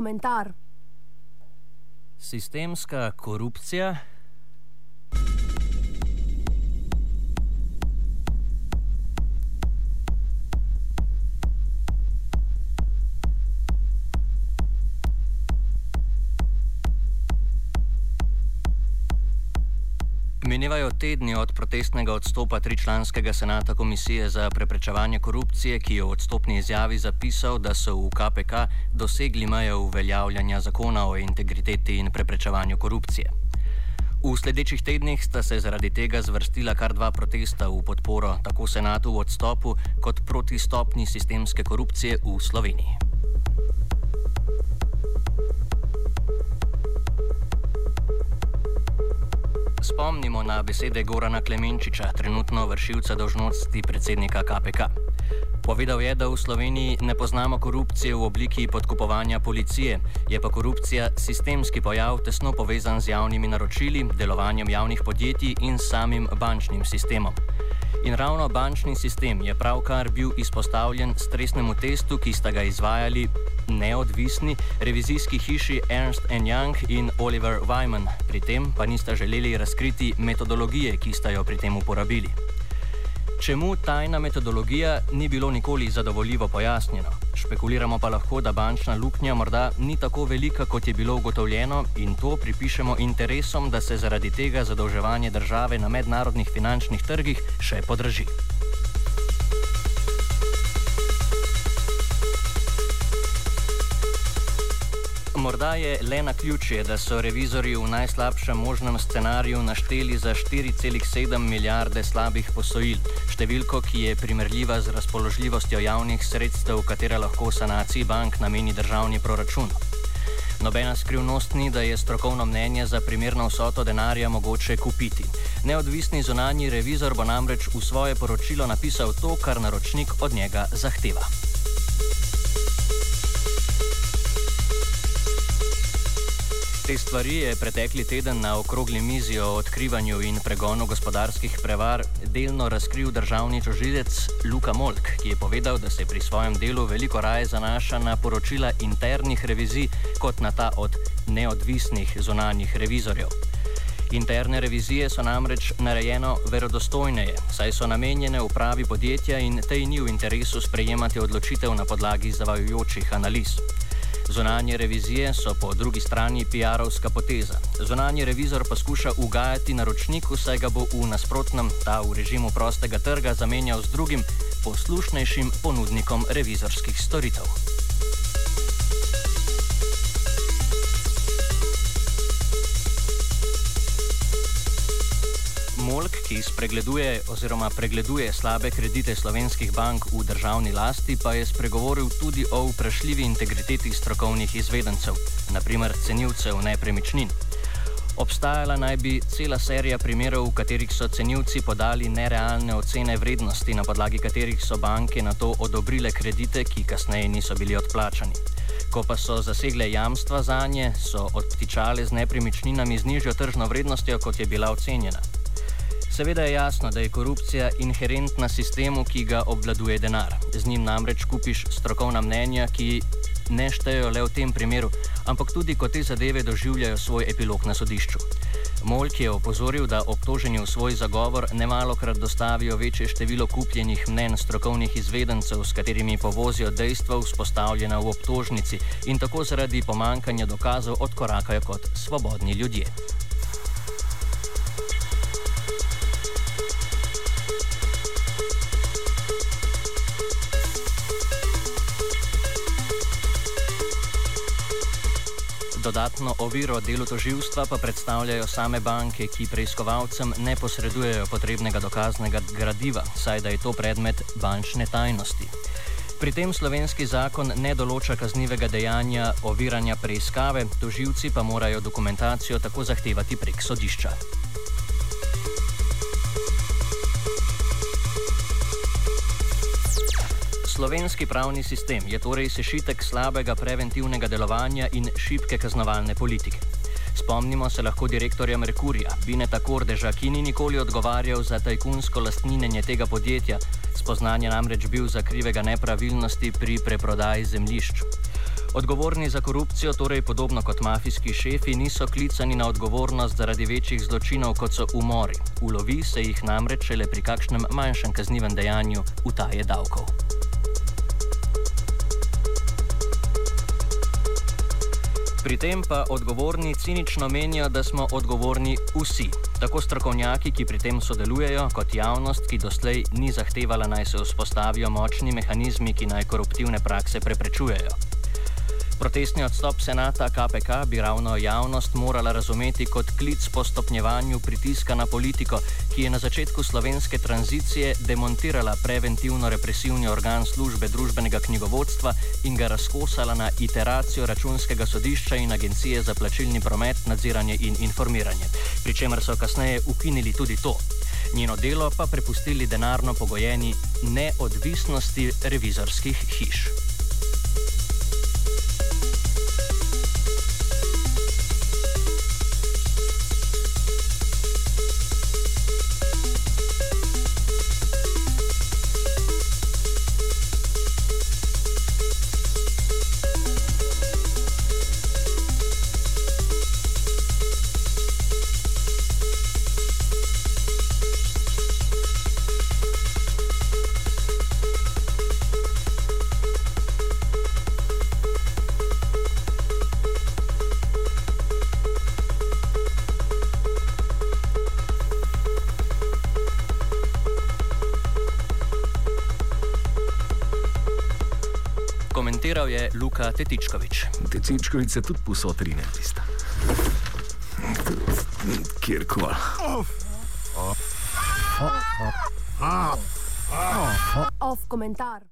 komentar. Sistemska korupcija. Minevajo tedni od protestnega odstopa tričlanskega senata Komisije za preprečevanje korupcije, ki je v odstopni izjavi zapisal, da so v KPK dosegli mejo uveljavljanja zakona o integriteti in preprečevanju korupcije. V sledečih tednih sta se zaradi tega zvrstila kar dva protesta v podporo tako senatu v odstopu kot proti stopni sistemske korupcije v Sloveniji. Spomnimo na besede Gorana Klemenčiča, trenutno vršilca dožnosti predsednika KPK. Povedal je, da v Sloveniji ne poznamo korupcije v obliki podkupovanja policije, je pa korupcija sistemski pojav, tesno povezan z javnimi naročili, delovanjem javnih podjetij in samim bančnim sistemom. In ravno bančni sistem je pravkar bil izpostavljen stresnemu testu, ki sta ga izvajali neodvisni revizijski hiši Ernst Young in Oliver Wyman, pri tem pa nista želeli razkriti metodologije, ki sta jo pri tem uporabili. Čemu tajna metodologija ni bilo nikoli zadovoljivo pojasnjeno? Špekuliramo pa lahko, da bančna luknja morda ni tako velika, kot je bilo ugotovljeno, in to pripišemo interesom, da se zaradi tega zadolževanje države na mednarodnih finančnih trgih še podraži. Morda je le na ključje, da so revizori v najslabšem možnem scenariju našteli za 4,7 milijarde slabih posojil, številko, ki je primerljiva z razpoložljivostjo javnih sredstev, katera lahko sanaciji bank nameni državni proračun. Nobena skrivnost ni, da je strokovno mnenje za primerno vsoto denarja mogoče kupiti. Neodvisni zunanji revizor bo namreč v svoje poročilo napisal to, kar naročnik od njega zahteva. Te stvari je pretekli teden na okrogli mizi o odkrivanju in pregonu gospodarskih prevar delno razkril državni tožilec Luka Molk, ki je povedal, da se pri svojem delu veliko raje zanaša na poročila internih revizij kot na ta od neodvisnih zunanjih revizorjev. Interne revizije so namreč narejeno verodostojneje, saj so namenjene upravi podjetja in tej ni v interesu sprejemati odločitev na podlagi zavajujočih analiz. Zunanje revizije so po drugi strani PR-ovska poteza. Zunanji revizor pa skuša ugajati naročniku, saj ga bo v nasprotnem ta v režimu prostega trga zamenjal z drugim, poslušnejšim ponudnikom revizorskih storitev. Molk, ki spregleduje oziroma pregleduje slabe kredite slovenskih bank v državni lasti, pa je spregovoril tudi o vprašljivi integriteti strokovnih izvedencev, naprimer cenilcev nepremičnin. Obstajala naj bi cela serija primerov, v katerih so cenilci podali nerealne ocene vrednosti, na podlagi katerih so banke na to odobrile kredite, ki kasneje niso bili odplačani. Ko pa so zasegle jamstva za nje, so odptičale z nepremičninami z nižjo tržno vrednostjo, kot je bila ocenjena. Seveda je jasno, da je korupcija inherentna sistemu, ki ga obvladuje denar. Z njim namreč kupiš strokovna mnenja, ki ne štejejo le v tem primeru, ampak tudi, ko te zadeve doživljajo svoj epilog na sodišču. Molk je opozoril, da obtoženi v svoj zagovor nemalo krat dostavijo večje število kupljenih mnen strokovnih izvedencev, s katerimi povozijo dejstva vzpostavljena v obtožnici in tako zaradi pomankanja dokazov odkorakajo kot svobodni ljudje. Dodatno oviro delu toživstva pa predstavljajo same banke, ki preiskovalcem ne posredujejo potrebnega dokaznega gradiva, saj da je to predmet bančne tajnosti. Pri tem slovenski zakon ne določa kaznivega dejanja oviranja preiskave, toživci pa morajo dokumentacijo tako zahtevati prek sodišča. Slovenski pravni sistem je torej sešitek slabega preventivnega delovanja in šibke kaznovalne politike. Spomnimo se lahko direktorja Merkurja, Bineta Kordeža, ki ni nikoli odgovarjal za tajkunsko lastninjenje tega podjetja, spoznanje namreč bil za krivega nepravilnosti pri preprodaji zemljišč. Odgovorni za korupcijo, torej podobno kot mafijski šefi, niso klicani na odgovornost zaradi večjih zločinov, kot so umori. Ulovi se jih namreč le pri kakšnem manjšem kaznivem dejanju utaje davkov. Pri tem pa odgovorni cinično menijo, da smo odgovorni vsi. Tako strokovnjaki, ki pri tem sodelujejo, kot javnost, ki doslej ni zahtevala naj se vzpostavijo močni mehanizmi, ki naj koruptivne prakse preprečujejo. Protestni odstop senata KPK bi ravno javnost morala razumeti kot klic po stopnjevanju pritiska na politiko, ki je na začetku slovenske tranzicije demontirala preventivno-represivni organ službe družbenega knjigovodstva in ga razkosala na iteracijo računskega sodišča in agencije za plačilni promet, nadziranje in informiranje. Pričemer so kasneje ukinili tudi to. Njeno delo pa prepustili denarno pogojeni neodvisnosti revizorskih hiš. Komentiral je Luka Tetičkovič. Tetičkovič se tudi posotrine, tista. Kjerkoli. Off komentar.